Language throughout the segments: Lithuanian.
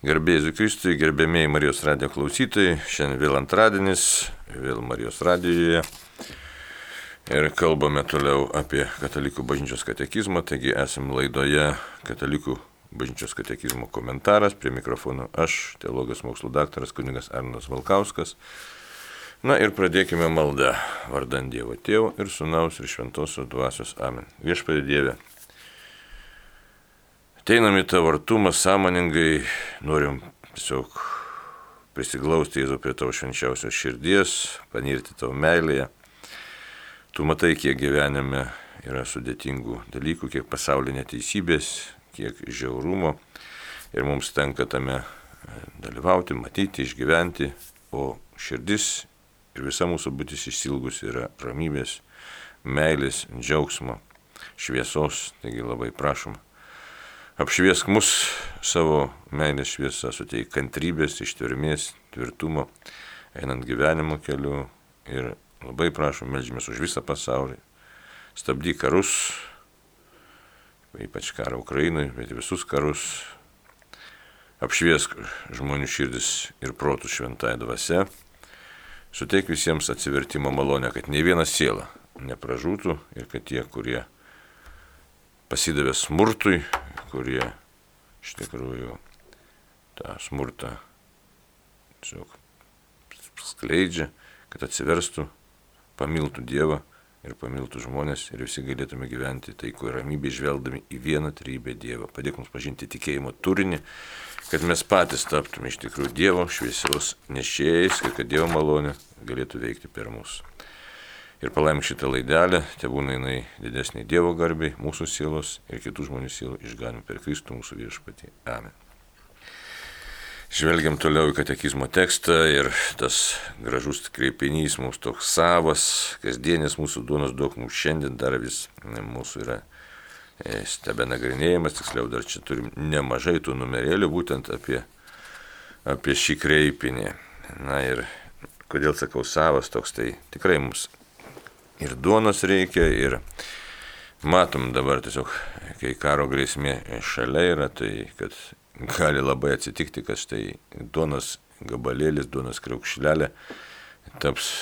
Garbėjai Kristui, gerbėmiai Marijos radijo klausytojai, šiandien vėl antradienis, vėl Marijos radijoje. Ir kalbame toliau apie katalikų bažnyčios katekizmą, taigi esame laidoje katalikų bažnyčios katekizmo komentaras, prie mikrofono aš, teologijos mokslo daktaras kuningas Arnas Valkauskas. Na ir pradėkime maldą vardant Dievo Tėvo ir Sūnaus ir Šventosios Dvasios Amen. Viešpadė Dieve, Ateinam į tavo artumą sąmoningai, norim tiesiog prisiglausti Jėzų prie tavo švenčiausios širdies, panirti tavo meilėje. Tu matai, kiek gyvenime yra sudėtingų dalykų, kiek pasaulinė teisybės, kiek žiaurumo ir mums tenka tame dalyvauti, matyti, išgyventi, o širdis ir visa mūsų būtis išsilgus yra ramybės, meilės, džiaugsmo, šviesos, taigi labai prašom Apšviesk mus savo meilės šviesą, suteik kantrybės, ištvermės, tvirtumo, einant gyvenimo keliu ir labai prašom, melžymės už visą pasaulį. Stabdyk karus, ypač karą Ukrainai, bet visus karus. Apšviesk žmonių širdis ir protus šventąją dvasę. Suteik visiems atsivertimo malonę, kad ne viena siela nepražūtų ir kad tie, kurie pasidavė smurtui, kurie iš tikrųjų tą smurtą tiesiog skleidžia, kad atsiverstų, pamiltų Dievą ir pamiltų žmonės ir visi galėtume gyventi taiko ir ramybė žvelgdami į vieną trybę Dievą. Padėk mums pažinti tikėjimo turinį, kad mes patys taptume iš tikrųjų Dievo šviesios nešėjais ir kad Dievo malonė galėtų veikti per mus ir palaimink šitą laidelę, te būna jinai didesnė Dievo garbiai, mūsų sielos ir kitų žmonių sielų išganim per Kristų mūsų viešpatį. Amen. Žvelgiam toliau į katekizmo tekstą ir tas gražus kreipinys mums toks savas, kasdienis mūsų duonos daug mums šiandien dar vis mūsų yra e, stebe nagrinėjimas, tiksliau dar čia turim nemažai tų numerėlių būtent apie, apie šį kreipinį. Na ir kodėl sakau savas toks, tai tikrai mums ir duonos reikia, ir matom dabar tiesiog, kai karo grėsmė šalia yra, tai kad gali labai atsitikti, kad štai duonos gabalėlis, duonos kriaukšlelė taps,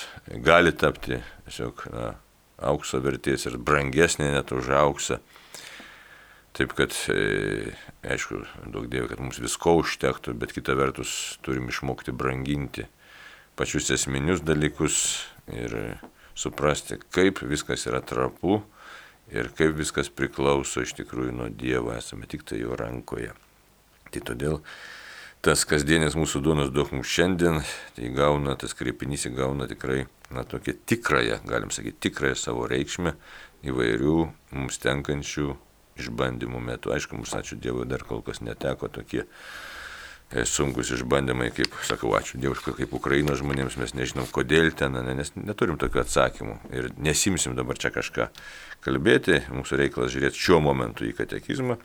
gali tapti tiesiog na, aukso vertės ir brangesnė net už auksą. Taip kad, e, aišku, daug dievė, kad mums visko užtektų, bet kita vertus turim išmokti branginti pačius esminius dalykus ir suprasti, kaip viskas yra trapu ir kaip viskas priklauso iš tikrųjų nuo Dievo, esame tik tai jo rankoje. Tai todėl tas kasdienis mūsų duonos duok mums šiandien, tai gauna, tas kreipinys įgauna tikrai, na, tokia tikrąją, galim sakyti, tikrąją savo reikšmę įvairių mums tenkančių išbandymų metu. Aišku, mums ačiū Dievui dar kol kas neteko tokie sunkus išbandymai, kaip sakau, ačiū Dievui, kaip Ukrainos žmonėms mes nežinom, kodėl ten, nes neturim tokių atsakymų ir nesimsim dabar čia kažką kalbėti, mūsų reikalas žiūrėti šiuo momentu į katekizmą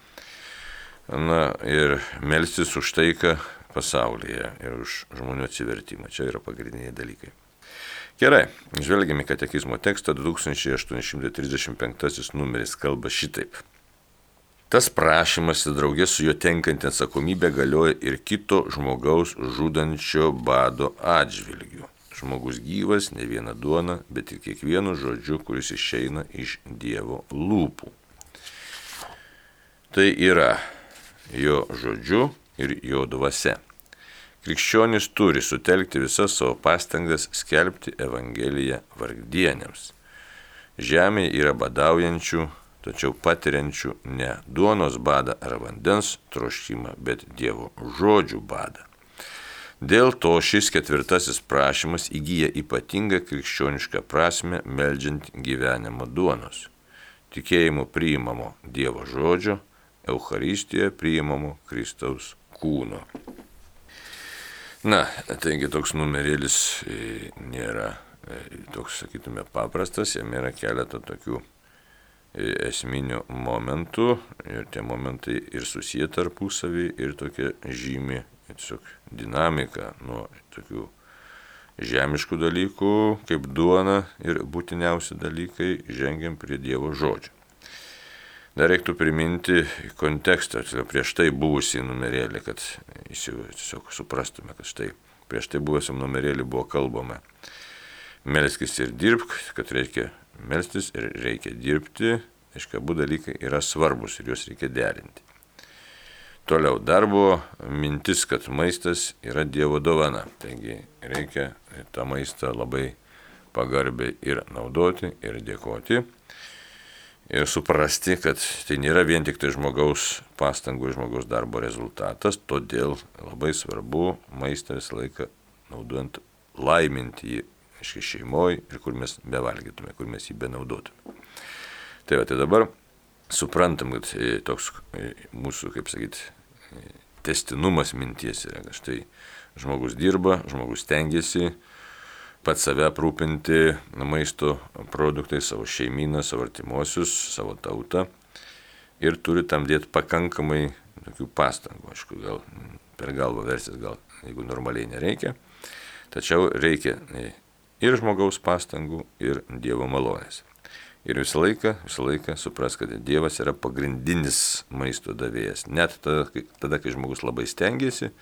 na, ir melstis už taiką pasaulyje ir už žmonių atsivertimą. Čia yra pagrindiniai dalykai. Gerai, žvelgiame į katekizmo tekstą 2835 numeris kalba šitaip. Tas prašymas ir draugės su juo tenkanti atsakomybė galioja ir kito žmogaus žudančio bado atžvilgiu. Žmogus gyvas ne viena duona, bet ir kiekvienu žodžiu, kuris išeina iš Dievo lūpų. Tai yra jo žodžiu ir jo dvasia. Krikščionis turi sutelkti visas savo pastangas skelbti Evangeliją vargdienėms. Žemė yra badaujančių tačiau patiriančių ne duonos badą ar vandens troškimą, bet Dievo žodžių badą. Dėl to šis ketvirtasis prašymas įgyja ypatingą krikščionišką prasme melžiant gyvenimo duonos. Tikėjimu priimamo Dievo žodžio, Euharistijoje priimamo Kristaus kūno. Na, taigi toks numerėlis e, nėra e, toks, sakytume, paprastas, jame yra keletą tokių esminių momentų ir tie momentai ir susiję tarpusavį ir tokia žymi tiesiog dinamika nuo tokių žemiškų dalykų kaip duona ir būtiniausi dalykai žengiam prie Dievo žodžio. Dar reiktų priminti kontekstą, prieš tai buvusį numerėlį, kad tiesiog suprastume, kad štai prieš tai buvusiam numerėlį buvo kalbama. Melskis ir dirbk, kad reikia melstis ir reikia dirbti, aiškiai, abu dalykai yra svarbus ir juos reikia derinti. Toliau darbo mintis, kad maistas yra Dievo dovana. Taigi reikia tą maistą labai pagarbiai ir naudoti, ir dėkoti ir suprasti, kad tai nėra vien tik tai žmogaus pastangų žmogaus darbo rezultatas, todėl labai svarbu maistą visą laiką naudojant laiminti jį, aiškiai, šeimoje ir kur mes bevalgytume, kur mes jį benaudotume. Tai va, tai dabar suprantam, kad e, toks e, mūsų, kaip sakyti, e, testinumas minties yra, štai žmogus dirba, žmogus tengiasi, pats save aprūpinti maisto produktais, savo šeimyną, savo artimuosius, savo tautą ir turi tam dėti pakankamai tokių pastangų. Aišku, gal per galvą versis, gal jeigu normaliai nereikia. Tačiau reikia ir žmogaus pastangų, ir Dievo malonės. Ir visą laiką, visą laiką supras, kad Dievas yra pagrindinis maisto davėjas. Net tada, tada kai žmogus labai stengiasi,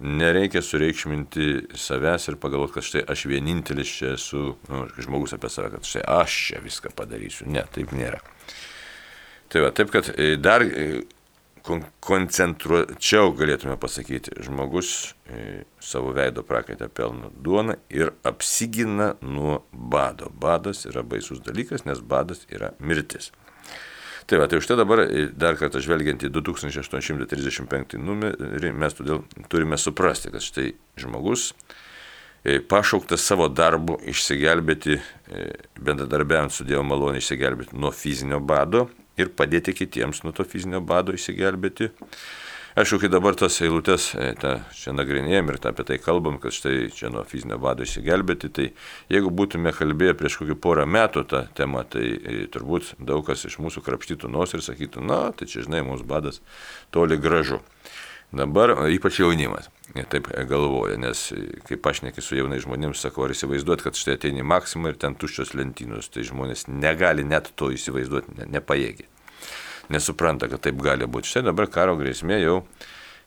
nereikia sureikšminti savęs ir pagalvoti, kad štai aš vienintelis čia esu, nu, žmogus apie save, kad štai aš čia viską padarysiu. Ne, taip nėra. Tai va, taip kad e, dar e, koncentruočiau galėtume pasakyti, žmogus e, savo veido prakaitę pelno duoną ir apsigina nuo bado. Badas yra baisus dalykas, nes badas yra mirtis. Tai va, tai už tai dabar e, dar kartą žvelgiant į 2835 numerį, mes todėl turime suprasti, kad štai žmogus e, pašauktas savo darbu išsigelbėti, e, bendradarbiavant su Dievo malonė išsigelbėti nuo fizinio bado ir padėti kitiems nuo to fizinio bado išsigelbėti. Aišku, kai dabar tas eilutes e, ta, čia nagrinėjom ir ta, apie tai kalbam, kad štai čia nuo fizinio bado išsigelbėti, tai jeigu būtume kalbėję prieš kokį porą metų tą temą, tai e, turbūt daug kas iš mūsų krapštytų nos ir sakytų, na, tai čia žinai, mūsų badas toli gražu. Dabar ypač jaunimas taip galvoja, nes kai pašneki su jaunai žmonėms, sakau, ar įsivaizduot, kad štai ateini maksimą ir ten tuščios lentynos, tai žmonės negali net to įsivaizduoti, ne, nepajėgi nesupranta, kad taip gali būti. Štai dabar karo grėsmė jau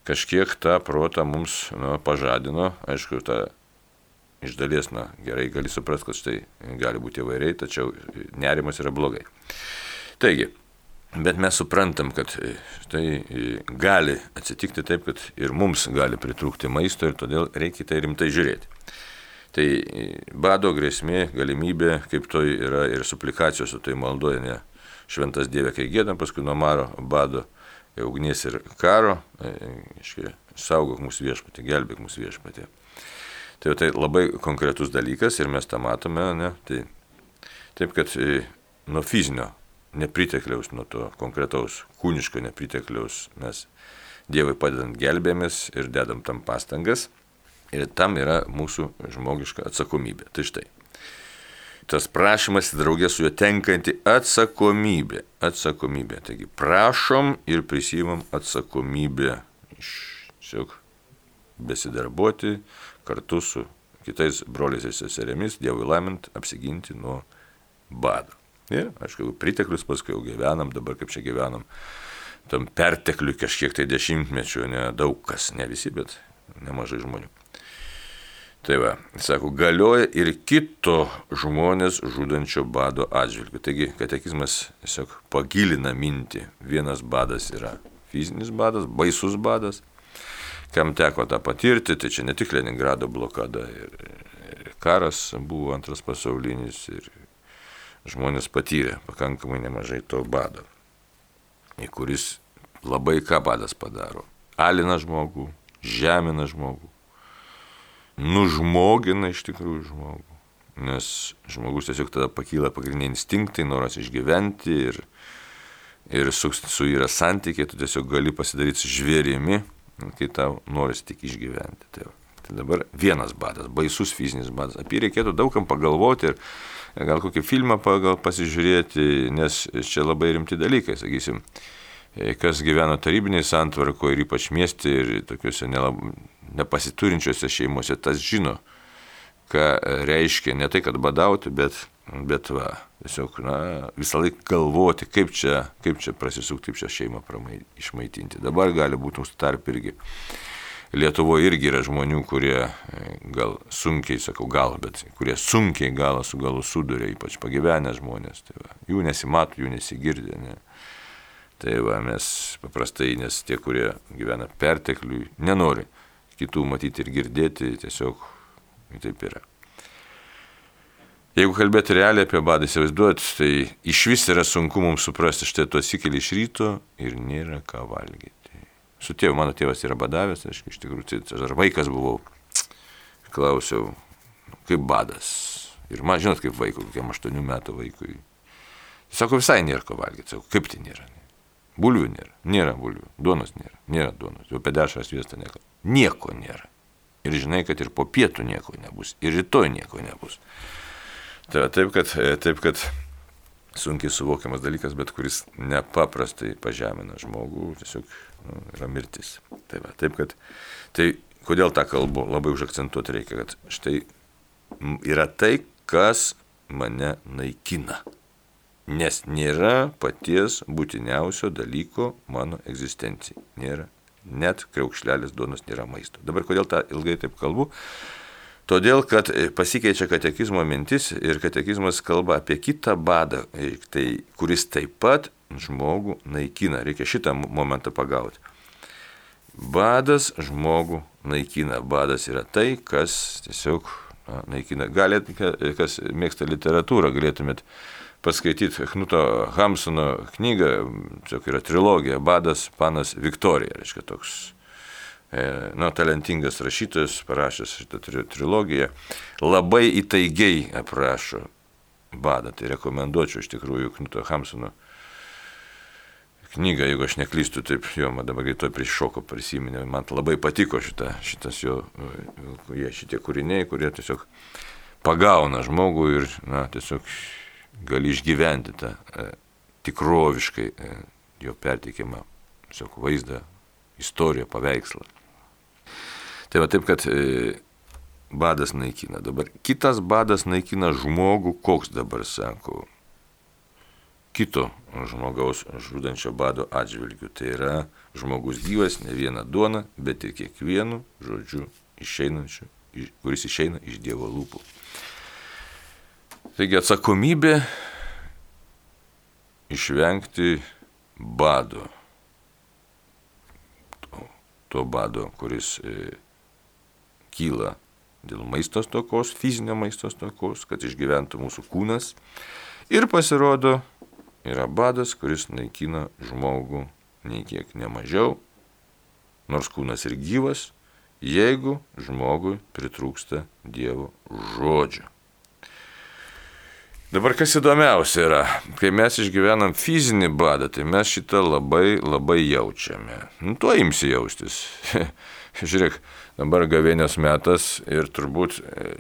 kažkiek tą protą mums nu, pažadino, aišku, tą iš dalies, na, gerai gali suprasti, kad štai gali būti įvairiai, tačiau nerimas yra blogai. Taigi, bet mes suprantam, kad tai gali atsitikti taip, kad ir mums gali pritrūkti maisto ir todėl reikia tai rimtai žiūrėti. Tai bado grėsmė, galimybė, kaip to yra ir suplikacijos su tai maldoje, ne, šventas Dieve, kai gėdam, paskui nuo maro, bado, ugnies ir karo, iškai, e, saugok mūsų viešpatį, gelbėk mūsų viešpatį. Tai, tai labai konkretus dalykas ir mes tą matome, ne? Tai, taip kad e, nuo fizinio nepritekliaus, nuo to konkretaus kūniško nepritekliaus mes Dievui padedant gelbėmės ir dedam tam pastangas ir tam yra mūsų žmogiška atsakomybė. Tai štai tas prašymas draugė su juo tenkanti atsakomybė. Atsakomybė. Taigi prašom ir prisimam atsakomybę tiesiog besidarbuoti kartu su kitais broliais ir seserėmis, Dievui laimint, apsiginti nuo bado. Ir, aišku, priteklius paskui jau gyvenam, dabar kaip čia gyvenam, tam pertekliui kažkiek tai dešimtmečių, ne daug kas, ne visi, bet nemažai žmonių. Tai va, sako, galioja ir kito žmonės žudančio bado atžvilgiu. Taigi, katekizmas tiesiog pagilina mintį. Vienas badas yra fizinis badas, baisus badas. Kam teko tą patirti, tai čia ne tik Leningrado blokada, ir, ir karas buvo antras pasaulinis, ir žmonės patyrė pakankamai nemažai to bado, į kuris labai ką badas padaro. Alina žmogų, žemina žmogų nužmogina iš tikrųjų žmogų. Nes žmogus tiesiog tada pakyla pagrindiniai instinktai, noras išgyventi ir, ir su, su yra santykiai, tu tiesiog gali pasidaryti žvėrimi, kai tau noris tik išgyventi. Tai, tai dabar vienas badas, baisus fizinis badas. Apie jį reikėtų daugam pagalvoti ir gal kokį filmą pagal pasižiūrėti, nes čia labai rimti dalykai, sakysim kas gyveno tarybiniai santvarkoje ir ypač mieste ir tokiuose nelab, nepasiturinčiose šeimose, tas žino, ką reiškia ne tai, kad badauti, bet Bet va, tiesiog, na, visą laiką galvoti, kaip čia, kaip čia prasisukti, kaip čia šeimą pramai, išmaitinti. Dabar gali būti mūsų tarp irgi. Lietuvoje irgi yra žmonių, kurie e, gal sunkiai, sakau gal, bet kurie sunkiai galą su galu suduria, ypač pagyvenę žmonės. Tai va, jų nesimato, jų nesigirdė. Ne. Tai va, mes paprastai, nes tie, kurie gyvena pertekliui, nenori kitų matyti ir girdėti, tiesiog taip yra. Jeigu kalbėti realiai apie badą, įsivaizduot, tai iš vis yra sunku mums suprasti, štai tu atsikeli iš ryto ir nėra ką valgyti. Su tėvu, mano tėvas yra badavęs, aš iš tikrųjų, tai aš vaikas buvau, klausiau, kaip badas. Ir man, žinot, kaip vaikui, kokiam 8 metų vaikui. Sako, visai nėra ko valgyti. Sako, kaip tai nėra? Bulvių nėra. Nėra bulvių. Duonos nėra. Nėra duonos. Jau apie dešrą sviestą nieko. Nėra. Ir žinai, kad ir po pietų nieko nebus. Ir rytoj nieko nebus. Tai taip, kad, e, taip, kad sunkiai suvokiamas dalykas, bet kuris nepaprastai pažemina žmogų, tiesiog nu, yra mirtis. Tai va, taip, kad, tai kodėl tą kalbu labai užakcentuoti reikia, kad štai yra tai, kas mane naikina. Nes nėra paties būtiniausio dalyko mano egzistencijai. Nėra. Net kreukšlelis duonos nėra maisto. Dabar kodėl tą ilgai taip kalbu? Todėl, kad e, pasikeičia katekizmo mintis ir katekizmas kalba apie kitą badą, e, tai, kuris taip pat žmogų naikina. Reikia šitą momentą pagauti. Badas žmogų naikina. Badas yra tai, kas tiesiog na, naikina. Galėt, kas mėgsta literatūrą, galėtumėt paskaityti Knuto Hamsono knygą, tiesiog yra trilogija, Badas, Panas, Viktorija, reiškia toks E, nu, talentingas rašytojas, parašęs šitą trilogiją, labai įtaigiai aprašo badą. Tai rekomenduočiau iš tikrųjų Knuto Hamsono knygą, jeigu aš neklystu, taip jo, man dabar greitoj prišoko prisiminė, man labai patiko šita, šitas jo, jie šitie kūriniai, kurie tiesiog pagauna žmogų ir, na, tiesiog gali išgyventi tą e, tikroviškai e, jo pertikimą, tiesiog vaizdą, istoriją, paveikslą. Tai va taip, kad e, badas naikina. Dabar kitas badas naikina žmogų, koks dabar sako, kito žmogaus žudančio bado atžvilgių. Tai yra žmogus gyvas, ne viena duona, bet ir kiekvienu žodžiu išeinančiu, kuris išeina iš Dievo lūpų. Taigi atsakomybė išvengti bado. To, to bado, kuris e, kyla dėl maisto stokos, fizinio maisto stokos, kad išgyventų mūsų kūnas. Ir pasirodo, yra badas, kuris naikina žmogų nei kiek nemažiau, nors kūnas ir gyvas, jeigu žmogui pritrūksta Dievo žodžio. Dabar kas įdomiausia yra, kai mes išgyvenam fizinį badą, tai mes šitą labai labai jaučiame. Nu, tuo imsi jaustis. Žiūrėk, dabar gavėnios metas ir turbūt e,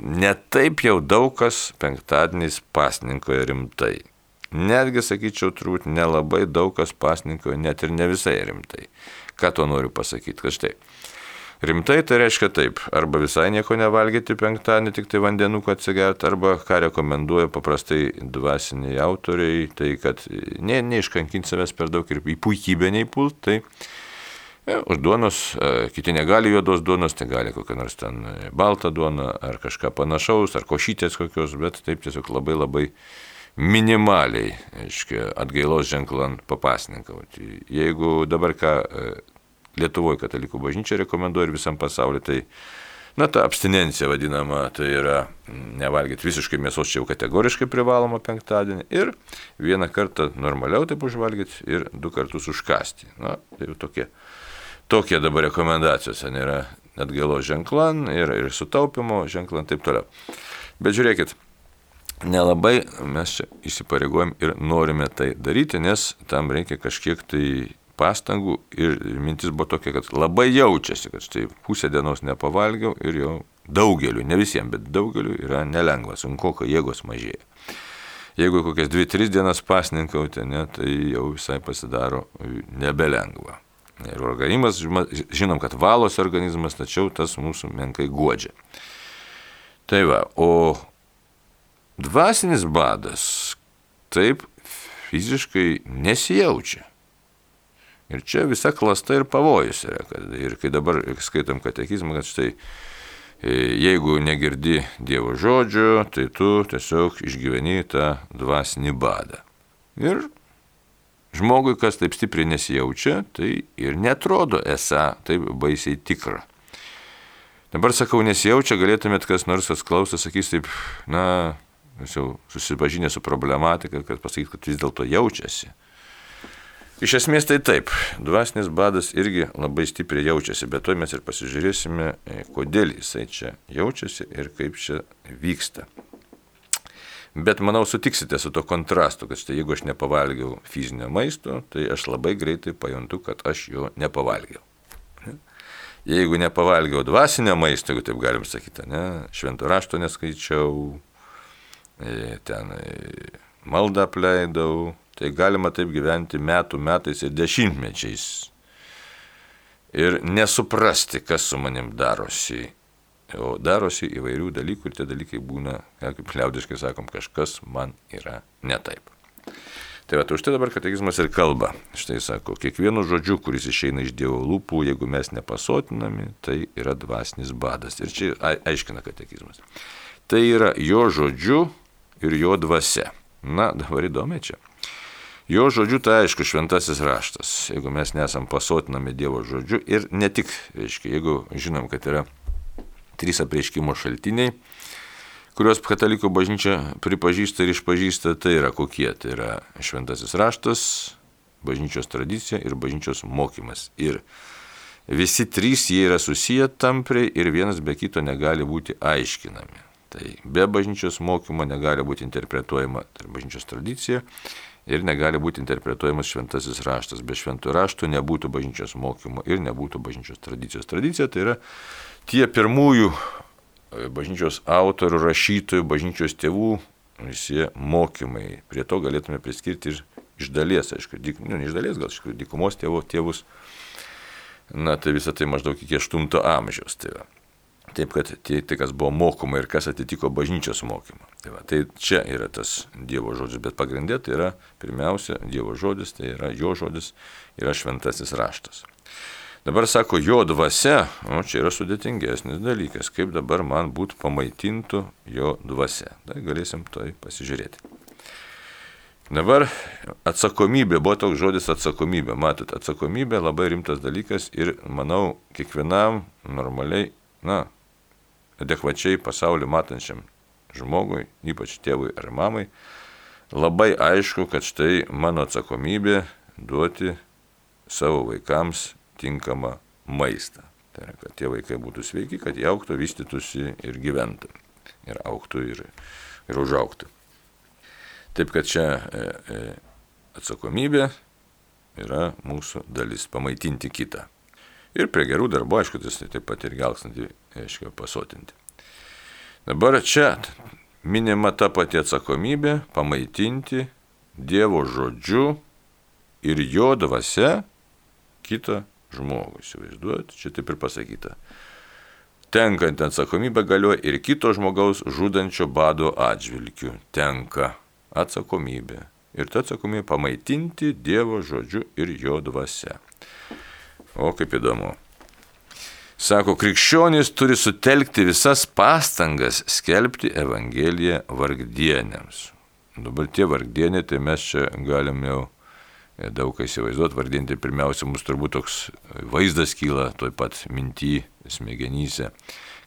netaip jau daug kas penktadieniais pasninkoje rimtai. Netgi, sakyčiau, turbūt nelabai daug kas pasninkoje, net ir ne visai rimtai. Ką to noriu pasakyti, kad štai. Rimtai tai reiškia taip, arba visai nieko nevalgyti penktadienį, tik tai vandenuką atsigerti, arba ką rekomenduoja paprastai dvasiniai autoriai, tai kad ne, neiškankinti savęs per daug ir į puikybę neįpult, tai Ja, už duonos, e, kiti negali juodos duonos, tai gali kokią nors ten e, baltą duoną ar kažką panašaus, ar košytės kokios, bet taip tiesiog labai labai minimaliai, aiškiai, atgailos ženklant papasninkauti. Jeigu dabar ką e, Lietuvoje katalikų bažnyčia rekomenduoja ir visam pasauliu, tai Na, ta abstinencija vadinama, tai yra nevalgyti visiškai mėsos, čia jau kategoriškai privaloma penktadienį ir vieną kartą normaliau taip užvalgyti ir du kartus užkasti. Na, tai jau tokie Tokie dabar rekomendacijos, nėra atgailos ženklan ir, ir sutaupimo ženklan ir taip toliau. Bet žiūrėkit, nelabai mes čia įsipareigojom ir norime tai daryti, nes tam reikia kažkiek tai pastangų ir mintis buvo tokia, kad labai jaučiasi, kad štai pusę dienos nepavalgiau ir jau daugeliu, ne visiems, bet daugeliu yra nelengva, sunku, kai jėgos mažėja. Jeigu kokias 2-3 dienas pasninkauti, ne, tai jau visai pasidaro nebelengva. Ir organizmas, žinom, kad valos organizmas, tačiau tas mūsų menkai godžia. Tai va, o dvasinis badas taip fiziškai nesijaučia. Ir čia visa klasta ir pavojus yra. Kad, ir kai dabar skaitom katekizmą, kad štai e, jeigu negirdi Dievo žodžio, tai tu tiesiog išgyveni tą dvasinį badą. Ir žmogui, kas taip stipriai nesijaučia, tai ir netrodo esą taip baisiai tikra. Dabar sakau, nesijaučia, galėtumėt kas nors, kas klauso, sakys taip, na, jūs jau susipažinę su problematika, kad pasakyt, kad vis dėlto jaučiasi. Iš esmės tai taip, dvasinis badas irgi labai stipriai jaučiasi, bet to mes ir pasižiūrėsime, e, kodėl jisai čia jaučiasi ir kaip čia vyksta. Bet manau sutiksite su to kontrastu, kad štai jeigu aš nepavalgiau fizinio maisto, tai aš labai greitai pajuntu, kad aš jo nepavalgiau. Jeigu nepavalgiau dvasinio maisto, jeigu taip galim sakyti, ne, švento rašto neskaičiau, ten e, maldą apleidau, tai galima taip gyventi metų metais ir dešimtmečiais. Ir nesuprasti, kas su manim darosi. O darosi įvairių dalykų ir tie dalykai būna, kaip liaudiškai sakom, kažkas man yra ne taip. Tai va, už tai dabar katekizmas ir kalba. Štai sako, kiekvienu žodžiu, kuris išeina iš Dievo lūpų, jeigu mes nepasotinami, tai yra dvasinis badas. Ir čia aiškina katekizmas. Tai yra jo žodžiu ir jo dvasia. Na, dabar įdomi čia. Jo žodžiu tai aišku šventasis raštas, jeigu mes nesam pasotinami Dievo žodžiu ir ne tik, reiškia, jeigu žinom, kad yra trys apreiškimo šaltiniai, kuriuos katalikų bažnyčia pripažįsta ir išpažįsta, tai yra kokie, tai yra šventasis raštas, bažnyčios tradicija ir bažnyčios mokymas. Ir visi trys jie yra susiję tampriai ir vienas be kito negali būti aiškinami. Tai be bažnyčios mokymo negali būti interpretuojama tai bažnyčios tradicija ir negali būti interpretuojamas šventasis raštas. Be šventų raštų nebūtų bažnyčios mokymo ir nebūtų bažnyčios tradicijos. Tradicija tai yra tie pirmųjų e, bažnyčios autorių, rašytojų, bažnyčios tėvų visi mokymai. Prie to galėtume priskirti ir iš dalies, aišku, dik, nu, ne iš dalies, gal iš tikrųjų, dykumos tėvo tėvus. Na, tai visą tai maždaug iki 8 amžiaus. Tai. Taip, kad tai, tai, kas buvo mokoma ir kas atitiko bažnyčios mokymą. Tai, va, tai čia yra tas Dievo žodis, bet pagrindė tai yra pirmiausia Dievo žodis, tai yra jo žodis, yra šventasis raštas. Dabar sako, jo dvasia, o čia yra sudėtingesnis dalykas, kaip dabar man būtų pamaitintų jo dvasia. Tai galėsim toj pasižiūrėti. Dabar atsakomybė, buvo toks žodis atsakomybė. Matot, atsakomybė labai rimtas dalykas ir manau, kiekvienam normaliai, na, adekvačiai pasaulį matančiam žmogui, ypač tėvui ar mamai, labai aišku, kad štai mano atsakomybė duoti savo vaikams tinkamą maistą. Tai yra, kad tie vaikai būtų sveiki, kad jie auktų, vystytųsi ir gyventų. Ir auktų ir, ir užauktų. Taip kad čia e, e, atsakomybė yra mūsų dalis pamaitinti kitą. Ir prie gerų darbų, aišku, tai taip pat ir gelksnantį, aiškiai, pasotinti. Dabar čia minima ta pati atsakomybė pamaitinti Dievo žodžiu ir jo dvasia kitą žmogų. Įsivaizduojat, čia taip ir pasakyta. Tenkant atsakomybę galioja ir kito žmogaus žudančio bado atžvilgių. Tenka atsakomybė. Ir ta atsakomybė pamaitinti Dievo žodžiu ir jo dvasia. O kaip įdomu. Sako, krikščionys turi sutelkti visas pastangas skelbti Evangeliją vargdienėms. Dabar tie vargdienė, tai mes čia galim jau e, daug ką įsivaizduoti, vardinti pirmiausia, mums turbūt toks vaizdas kyla toj pat minty, smegenyse,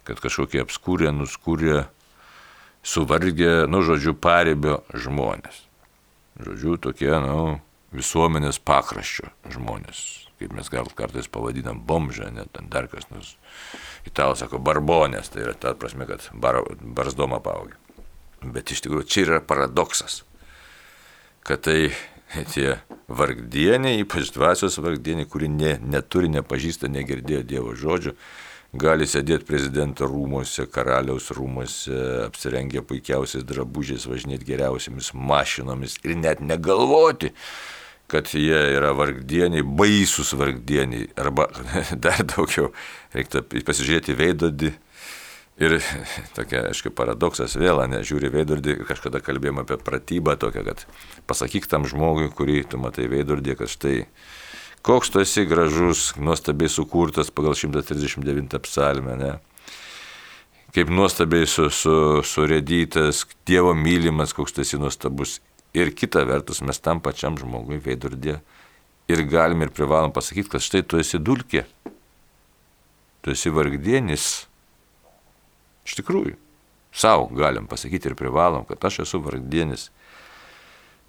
kad kažkokie apskūrė, nuskūrė, suvargė, nu, žodžiu, paribio žmonės. Žodžiu, tokie, nu, visuomenės pakraščio žmonės kaip mes gal kartais pavadinam bomžą, net dar kas nors. Italai sako barbonės, tai yra ta prasme, kad bar, barzdoma paaugia. Bet iš tikrųjų čia yra paradoksas, kad tai tie vargdieniai, ypač dvasios vargdieniai, kuri ne, neturi, nepažįsta, negirdėjo Dievo žodžių, gali sėdėti prezidento rūmose, karaliaus rūmose, apsirengę puikiausiais drabužiais, važinėti geriausiamis mašinomis ir net negalvoti, kad jie yra vargdieniai, baisus vargdieniai, arba dar daugiau, reiktų pasižiūrėti veidodį Ir tokia, aišku, paradoksas vėl, nežiūri veidrodį, kažkada kalbėjome apie pratybą tokią, kad pasakyk tam žmogui, kurį tu matai veidrodį, kad štai koks tu esi gražus, nuostabiai sukurtas pagal 139 psalmę, ne? Kaip nuostabiai su, su, surėdytas, Dievo mylimas, koks tu esi nuostabus. Ir kita vertus, mes tam pačiam žmogui veidrodį ir galim ir privalom pasakyti, kad štai tu esi dulkė, tu esi vargdienis Iš tikrųjų, savo galim pasakyti ir privalom, kad aš esu vargdienis.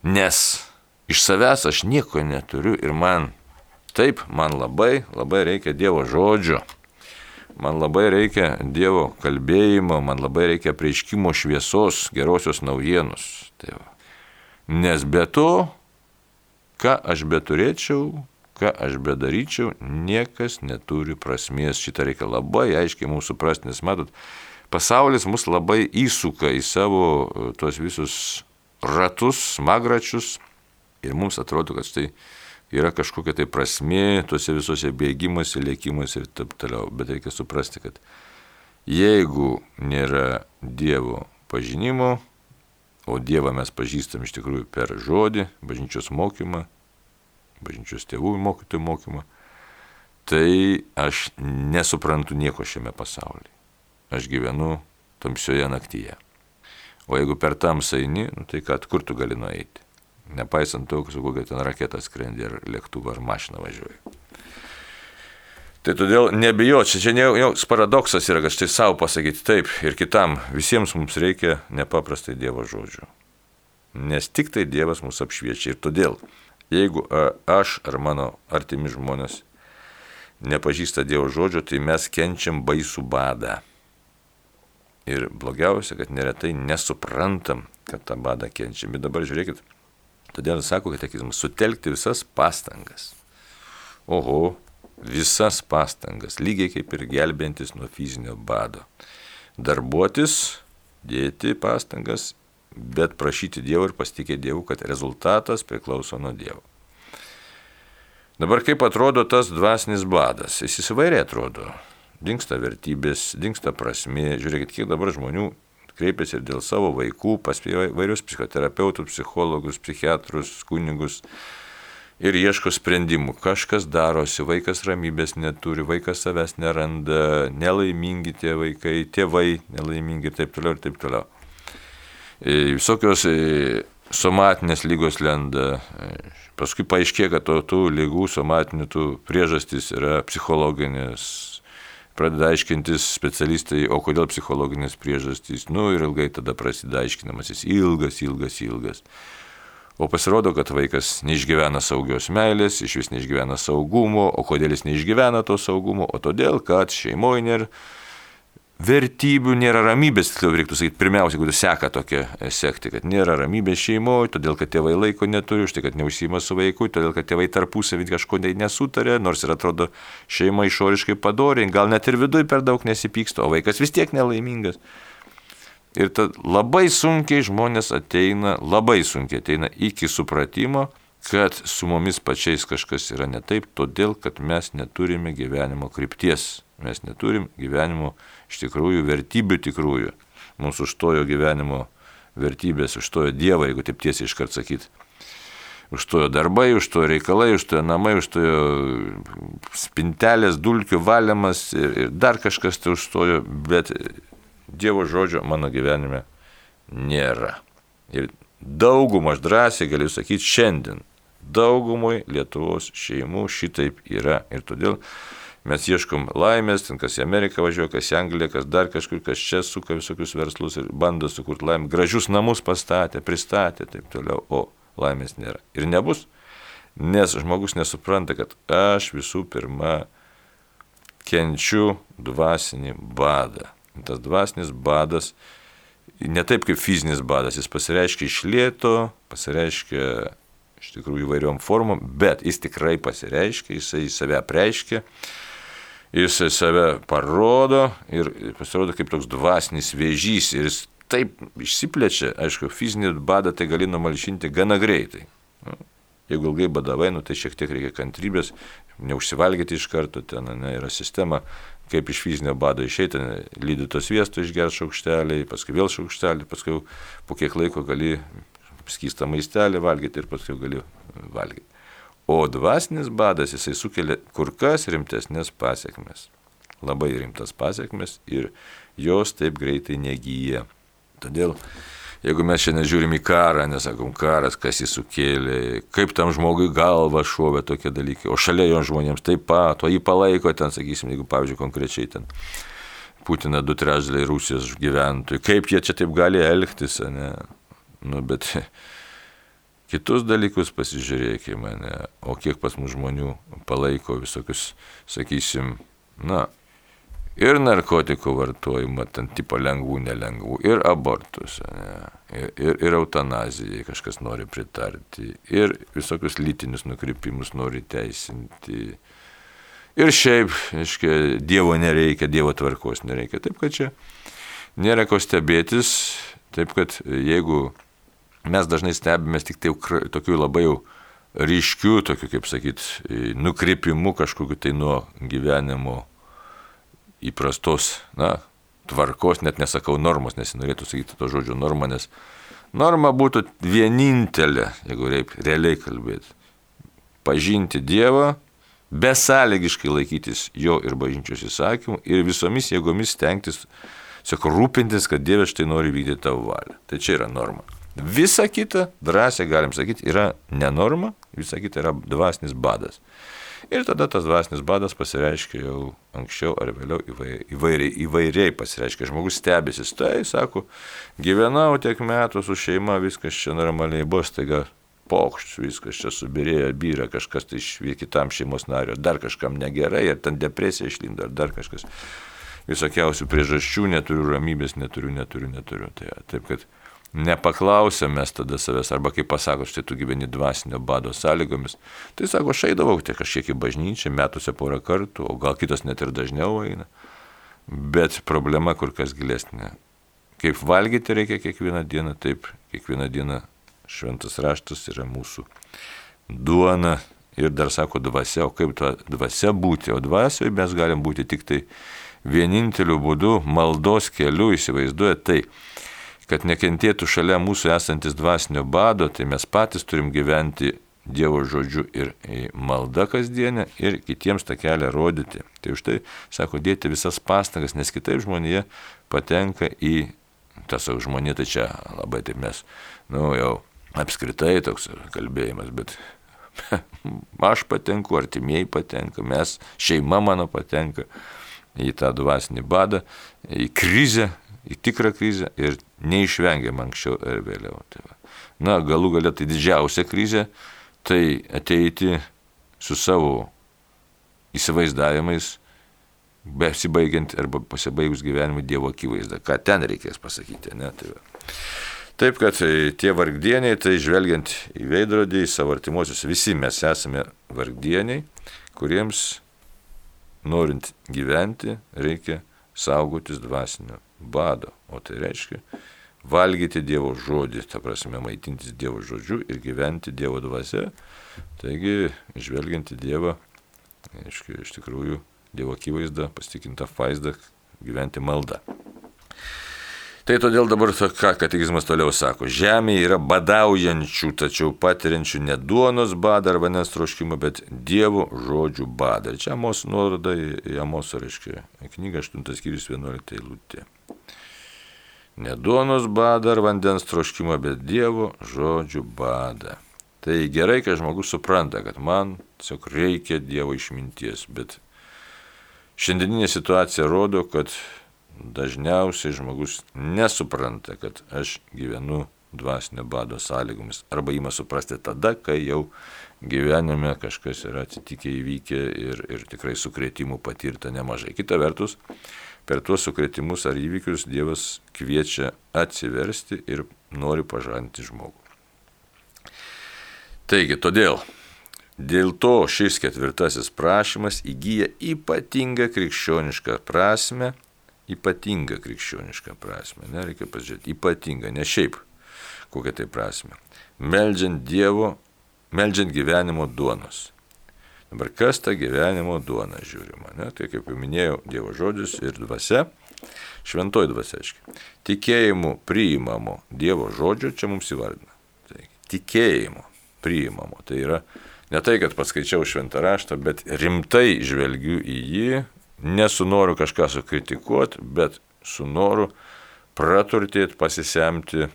Nes iš savęs aš nieko neturiu ir man, taip, man labai, labai reikia Dievo žodžio. Man labai reikia Dievo kalbėjimo, man labai reikia prieiškimo šviesos, gerosios naujienos. Tai va. Nes be to, ką aš beturėčiau, ką aš bedaryčiau, niekas neturi prasmės. Šitą reikia labai aiškiai mūsų suprasti, nes matot, pasaulis mus labai įsuka į savo e, tuos visus ratus, smagračius ir mums atrodo, kad štai yra kažkokia tai prasmė tuose visuose bėgimuose, lėkimuose ir taip toliau. Bet reikia suprasti, kad jeigu nėra Dievo pažinimo, o Dievą mes pažįstam iš tikrųjų per žodį, bažnyčios mokymą, bažnyčios tėvų mokytojų mokymą, tai aš nesuprantu nieko šiame pasaulyje aš gyvenu tamsioje naktyje. O jeigu per tamsą eini, nu, tai kad kur tu gali nueiti? Nepaisant to, su kokia ten raketa skrendi ar lėktuvą ar mašiną važiuoji. Tai todėl nebijot, čia ne joks paradoksas yra, kad štai savo pasakyti taip ir kitam, visiems mums reikia nepaprastai Dievo žodžių. Nes tik tai Dievas mus apšviečia ir todėl, jeigu aš ar mano artimi žmonės nepažįsta Dievo žodžio, tai mes kenčiam baisų badą. Ir blogiausia, kad neretai nesuprantam, kad tą badą kenčiam. Bet dabar žiūrėkit, todėl sako katekizmas, sutelkti visas pastangas. Oho, visas pastangas, lygiai kaip ir gelbėjantis nuo fizinio bado. Darbuotis, dėti pastangas, bet prašyti Dievo ir pasitikėti Dievu, kad rezultatas priklauso nuo Dievo. Dabar kaip atrodo tas dvasinis badas? Jis įsivairiai atrodo dinksta vertybės, dinksta prasmė. Žiūrėkit, kiek dabar žmonių kreipiasi ir dėl savo vaikų, pas vairius psichoterapeutus, psichologus, psichiatrus, kunigus ir ieško sprendimų. Kažkas darosi, vaikas ramybės neturi, vaikas savęs neranda, nelaimingi tie vaikai, tėvai nelaimingi ir taip toliau ir taip toliau. E, visokios e, somatinės lygos lenda. E, paskui paaiškėja, kad tų, tų lygų somatinių tų priežastys yra psichologinės, pradeda aiškintis specialistai, o kodėl psichologinės priežastys, nu ir ilgai tada prasideda aiškinamasis, ilgas, ilgas, ilgas. O pasirodo, kad vaikas neišgyvena saugios meilės, iš vis neišgyvena saugumo, o kodėl jis neišgyvena to saugumo, o todėl, kad šeimoje nėra vertybių, nėra ramybės, tiksliau reiktų sakyti, pirmiausia, jeigu seka tokia e, sekti, kad nėra ramybės šeimoje, todėl kad tėvai laiko neturi, už tai, kad neužsima su vaiku, todėl kad tėvai tarpusavį kažko nesutarė, nors ir atrodo šeima išoriškai padoriai, gal net ir viduje per daug nesipyksta, o vaikas vis tiek nelaimingas. Ir tad labai sunkiai žmonės ateina, labai sunkiai ateina iki supratimo, kad su mumis pačiais kažkas yra ne taip, todėl kad mes neturime gyvenimo krypties, mes neturim gyvenimo iš tikrųjų vertybių tikrųjų. Mūsų užtojo gyvenimo vertybės, užtojo Dievą, jeigu taip tiesiai iškart sakyti. Užtojo darbai, užtojo reikalai, užtojo namai, užtojo spintelės, dulkių valymas ir, ir dar kažkas tai užtojo, bet Dievo žodžio mano gyvenime nėra. Ir daugumą aš drąsiai galiu sakyti šiandien, daugumui Lietuvos šeimų šitaip yra. Ir todėl mes ieškom laimės, ten kas į Ameriką važiuoja, kas į Angliją, kas dar kažkur, kas čia suka visokius verslus ir bando sukurti laimę. Gražius namus pastatė, pristatė, taip toliau, o laimės nėra. Ir nebus, nes žmogus nesupranta, kad aš visų pirma kenčiu dvasinį badą. Tas dvasinis badas, ne taip kaip fizinis badas, jis pasireiškia iš lėto, pasireiškia iš tikrųjų įvairiom formom, bet jis tikrai pasireiškia, jisai save preiškia jisai save parodo ir pasirodo kaip toks dvasinis vėžys ir jis taip išsiplečia, aišku, fizinį badą tai gali numalšinti gana greitai. Nu, jeigu ilgai badavai, nu, tai šiek tiek reikia kantrybės, neužsivalgyti iš karto, ten ne, yra sistema kaip iš fizinio bado išeiti, lydyto sviesto išgerti šaukštelį, paskui vėl šaukštelį, paskui po kiek laiko gali skystą maistelį valgyti ir paskui gali valgyti. O dvasinis badas jisai sukelia kur kas rimtesnės pasiekmes. Labai rimtas pasiekmes ir jos taip greitai negyja. Todėl Jeigu mes šiandien žiūrim į karą, nesakom karas, kas jį sukėlė, kaip tam žmogui galva šovė tokie dalykai, o šalia jo žmonėms taip pat, o jį palaiko ten, sakysim, jeigu, pavyzdžiui, konkrečiai ten Putiną du trečdaliai Rusijos gyventojų, kaip jie čia taip gali elgtis, ne? Nu, bet kitus dalykus pasižiūrėkime, ne? o kiek pas mus žmonių palaiko visokius, sakysim, na, ir narkotikų vartojimą, ten tipo lengvų, nelengvų, ir abortus, ne, ir, ir, ir eutanazijai kažkas nori pritarti, ir visokius lytinius nukrypimus nori teisinti. Ir šiaip, aiškiai, Dievo nereikia, Dievo tvarkos nereikia. Taip kad čia nėra ko stebėtis, taip kad jeigu mes dažnai stebimės tik tai tokių labai jau ryškių, tokių, kaip sakyt, nukrypimų kažkokiu tai nuo gyvenimo įprastos, na, tvarkos, net nesakau normos, nesinorėtų sakyti to žodžio norma, nes norma būtų vienintelė, jeigu reip realiai kalbėti. Pažinti Dievą, besąlygiškai laikytis jo ir bažnyčios įsakymų ir visomis jėgomis stengtis, sako, rūpintis, kad Dievas štai nori vykdyti tavo valią. Tai čia yra norma. Visa kita, drąsiai galim sakyti, yra nenorma, visa kita yra dvasinis badas. Ir tada tas dvasinis badas pasireiškia jau anksčiau ar vėliau įvairiai, įvairiai pasireiškia. Žmogus stebėsi, tai sako, gyvenau tiek metų su šeima, viskas čia normaliai bus, taiga pokščius, viskas čia subirėjo, byra kažkas tai iš kitam šeimos nario, dar kažkam negerai, ar ten depresija išlinda, ar dar kažkas. Visokiausių priežasčių, neturiu ramybės, neturiu, neturiu, neturiu. Tai, taip kad nepaklausėm mes tada savęs, arba kaip pasako, štai tu gyveni dvasinio bado sąlygomis, tai sako, aš eidavau tai kažkiek į bažnyčią, metuose porą kartų, o gal kitas net ir dažniau eina. Bet problema kur kas gilesnė. Kaip valgyti reikia kiekvieną dieną, taip kiekvieną dieną šventas raštas yra mūsų duona ir dar sako dvasia, o kaip ta dvasia būti, o dvasioje mes galim būti tik tai vieninteliu būdu, maldos keliu, įsivaizduoja tai kad nekentėtų šalia mūsų esantis dvasinio bado, tai mes patys turim gyventi Dievo žodžiu ir malda kasdienė ir kitiems tą kelią rodyti. Tai už tai, sako, dėti visas pastangas, nes kitaip žmonėje patenka į tas žmonė, tai čia labai taip mes, nu jau apskritai toks kalbėjimas, bet aš patenku, artimieji patenka, mes, šeima mano patenka į tą dvasinį badą, į krizę, į tikrą krizę ir neišvengiam anksčiau ar vėliau. Tai va. Na, galų galia tai didžiausia krizė, tai ateiti su savo įsivaizdavimais, besibaigiant arba pasibaigus gyvenimui Dievo akivaizdą. Ką ten reikės pasakyti, ne? Tai va. Taip, kad tie vargdieniai, tai žvelgiant į veidrodį, į savo artimuosius, visi mes esame vargdieniai, kuriems norint gyventi reikia saugotis dvasinio bado. O tai reiškia valgyti Dievo žodį, ta prasme maitintis Dievo žodžiu ir gyventi Dievo dvasia. Taigi, žvelgiant į Dievą, aiškiai, iš tikrųjų, Dievo akivaizda, pasitikinta vaizda, gyventi maldą. Tai todėl dabar ką katekizmas toliau sako. Žemėje yra badaujančių, tačiau patiriančių ne duonos badą ar vandens troškimą, bet Dievo žodžių badą. Ir čia mūsų nuoroda į Amoso, reiškia, knyga 8 skyrius 11 eilutė. Ne duonos badą ar vandens troškimą, bet Dievo žodžių badą. Tai gerai, kad žmogus supranta, kad man tiesiog reikia Dievo išminties, bet šiandieninė situacija rodo, kad dažniausiai žmogus nesupranta, kad aš gyvenu dvasinio bado sąlygomis. Arba įma suprasti tada, kai jau gyvenime kažkas yra atsitikę įvykę ir, ir tikrai sukrėtimų patirta nemažai. Kita vertus, per tuos sukrėtimus ar įvykius Dievas kviečia atsiversti ir nori pažanti žmogų. Taigi, todėl Dėl to šis ketvirtasis prašymas įgyja ypatingą krikščionišką prasme ypatingą krikščionišką prasme. Ne, reikia pažiūrėti, ypatingą, ne šiaip kokią tai prasme. Meldžiant Dievo, meldžiant gyvenimo duonos. Dabar kas ta gyvenimo duona žiūrima? Ne? Tai kaip jau minėjau, Dievo žodis ir dvasia, šventoji dvasia, aiškiai. Tikėjimu priimamo Dievo žodžio čia mums įvardina. Tai tikėjimu priimamo. Tai yra ne tai, kad paskaičiau šventą raštą, bet rimtai žvelgiu į jį, nesu noru kažką sukritikuoti, bet su noru praturtėti, pasisemti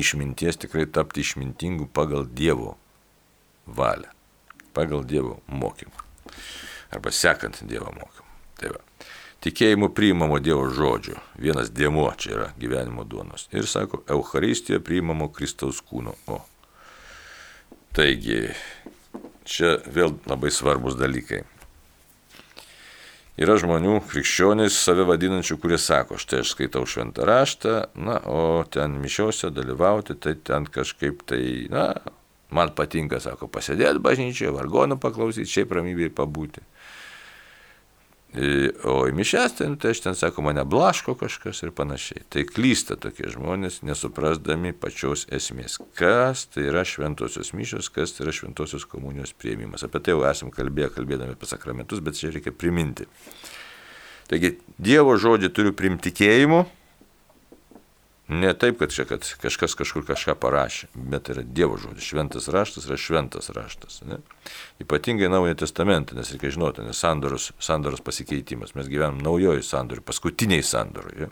išminties, tikrai tapti išmintingu pagal Dievo valią, pagal Dievo mokymą. Arba sekant Dievo mokymą. Tai va. Tikėjimu priimamo Dievo žodžio. Vienas dėmuo čia yra gyvenimo duonos. Ir sako, Euharistija priimamo Kristaus kūno. O. Taigi, čia vėl labai svarbus dalykai. Yra žmonių, krikščionys, save vadinančių, kurie sako, štai aš skaitau šventą raštą, na, o ten mišiuose dalyvauti, tai ten kažkaip tai, na, man patinka, sako, pasėdėti bažnyčioje, vargonų paklausyti, šiaip ramybėje pabūti. O į mišęs, tai, tai aš ten sako, mane blaško kažkas ir panašiai. Tai klysta tokie žmonės, nesuprasdami pačios esmės. Kas tai yra šventosios mišios, kas tai yra šventosios komunijos prieimimas. Apie tai jau esam kalbėję, kalbėdami apie sakramentus, bet čia reikia priminti. Taigi, Dievo žodį turiu primti tikėjimu, Ne taip, kad čia kad kažkas kažkur kažką parašė, bet tai yra Dievo žodis. Šventas raštas yra šventas raštas. Ne? Ypatingai Naujojo Testamento, nes reikia žinoti, nes sandoros, sandoros pasikeitimas. Mes gyvenam naujoji sandoriui, paskutiniai sandoriui. Ja?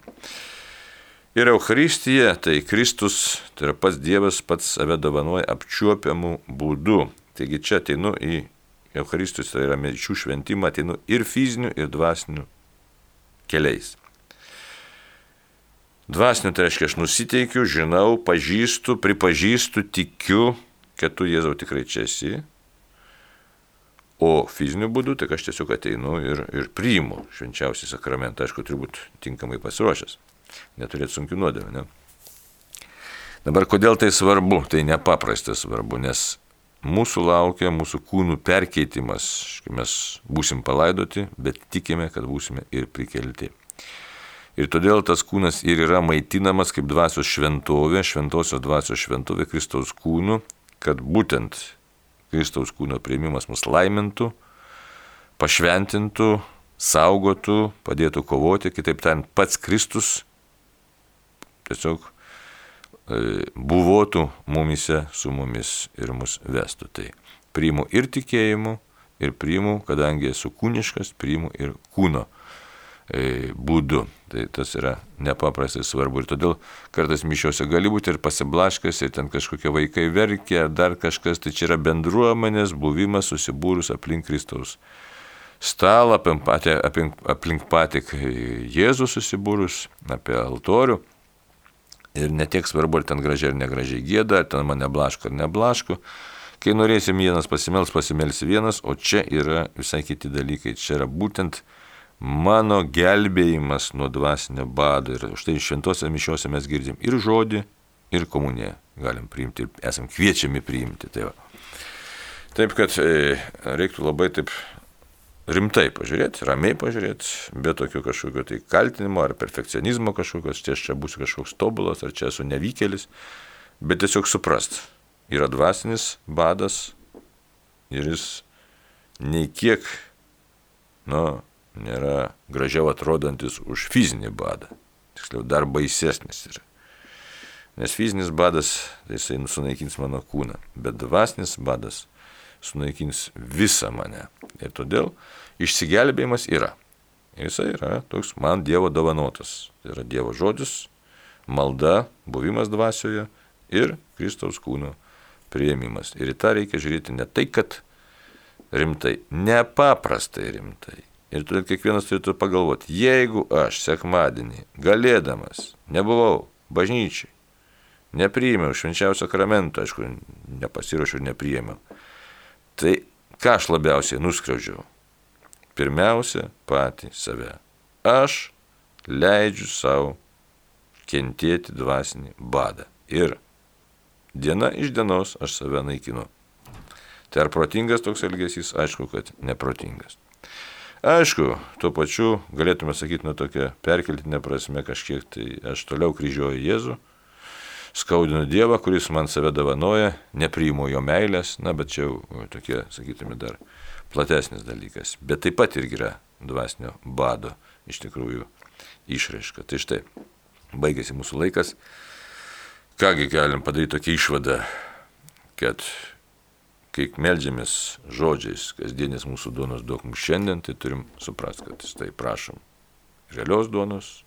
Ir Euharistija, tai Kristus, tai yra pats Dievas, pats save dovanoja apčiuopiamų būdų. Taigi čia ateinu į Euharistijos, tai yra mirčių šventimą, ateinu ir fizinių, ir dvasinių keliais. Dvasiniu tai reiškia, aš nusiteikiu, žinau, pažįstu, pripažįstu, tikiu, kad tu Jėzau tikrai čia esi. O fiziniu būdu, tai aš tiesiog ateinu ir, ir priimu švenčiausią sakramentą, aišku, turi būti tinkamai pasiruošęs, neturėti sunkių nuodėmę. Ne? Dabar kodėl tai svarbu? Tai nepaprastai svarbu, nes mūsų laukia mūsų kūnų perkeitimas, mes būsim palaidoti, bet tikime, kad būsime ir prikelti. Ir todėl tas kūnas ir yra maitinamas kaip dvasios šventovė, šventosios dvasios šventovė Kristaus kūnu, kad būtent Kristaus kūno prieimimas mus laimintų, pašventintų, saugotų, padėtų kovoti, kitaip tariant, pats Kristus tiesiog e, buvotų mumise su mumis ir mus vestų. Tai priimu ir tikėjimu, ir priimu, kadangi esu kūniškas, priimu ir kūno būdu. Tai tas yra nepaprastai svarbu. Ir todėl kartais mišiuose gali būti ir pasiblaškas, ir ten kažkokie vaikai verkia, ar dar kažkas, tai čia yra bendruomenės buvimas susibūrus aplink Kristaus stalą, aplink patį, aplink, aplink patį Jėzų susibūrus, apie altorių. Ir netiek svarbu, ar ten gražiai ar negražiai gėda, ar ten mane blaško ar neblaško. Kai norėsim vienas pasimels, pasimelsi vienas, o čia yra visai kiti dalykai. Čia yra būtent mano gelbėjimas nuo dvasinio bado. Ir štai šventose mišiuose mes girdim ir žodį, ir komuniją galim priimti, ir esam kviečiami priimti. Tai va. taip, kad e, reiktų labai taip rimtai pažiūrėti, ramiai pažiūrėti, be tokio kažkokio tai kaltinimo ar perfekcionizmo kažkokios, čia aš čia būsiu kažkoks tobulas, ar čia esu nevykėlis, bet tiesiog suprast, yra dvasinis badas ir jis nei kiek, nu, nėra gražiau atrodantis už fizinį badą. Tiksliau, dar baisesnis yra. Nes fizinis badas, tai jisai sunaikins mano kūną, bet dvasinis badas sunaikins visą mane. Ir todėl išsigelbėjimas yra. Ir jisai yra toks man Dievo dovanotas. Tai yra Dievo žodis, malda, buvimas dvasioje ir Kristaus kūno prieimimas. Ir į tą reikia žiūrėti ne tai, kad rimtai, nepaprastai rimtai. Ir todėl kiekvienas turėtų pagalvoti, jeigu aš sekmadienį, galėdamas, nebuvau bažnyčiai, nepriėmiau švenčiausio sakramento, aišku, nepasiruošiau ir nepriėmiau, tai ką aš labiausiai nuskriaudžiau? Pirmiausia, patį save. Aš leidžiu savo kentėti dvasinį badą. Ir diena iš dienos aš save naikinu. Tai ar protingas toks elgesys? Aišku, kad neprotingas. Aišku, tuo pačiu galėtume sakyti, nu tokia perkeltinė prasme kažkiek, tai aš toliau kryžiuoju Jėzų, skaudinu Dievą, kuris man save davanoja, nepriimu jo meilės, na bet čia jau tokie, sakytume, dar platesnis dalykas. Bet taip pat irgi yra dvasinio bado iš tikrųjų išraiška. Tai štai, baigėsi mūsų laikas. Kągi galim padaryti tokią išvadą, kad kai melžiamės žodžiais, kasdienės mūsų duonos duok mums šiandien, tai turim suprasti, kad tai prašom realios duonos,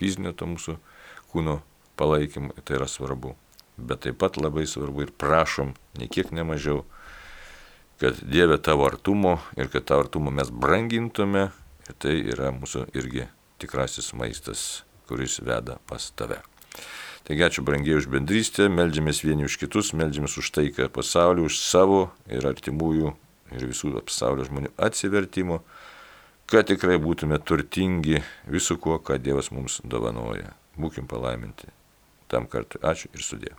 fizinio to mūsų kūno palaikymą, tai yra svarbu. Bet taip pat labai svarbu ir prašom, niekiek nemažiau, kad Dieve tavo artumo ir kad tavo artumo mes brangintume, ir tai yra mūsų irgi tikrasis maistas, kuris veda pas tave. Taigi ačiū brangiai už bendrystę, melžiamės vieni už kitus, melžiamės už taiką pasaulį, už savo ir artimųjų ir visų pasaulio žmonių atsivertimo kad tikrai būtume turtingi visu kuo, ką Dievas mums dovanoja. Būkim palaiminti. Tam kartui ačiū ir sudė.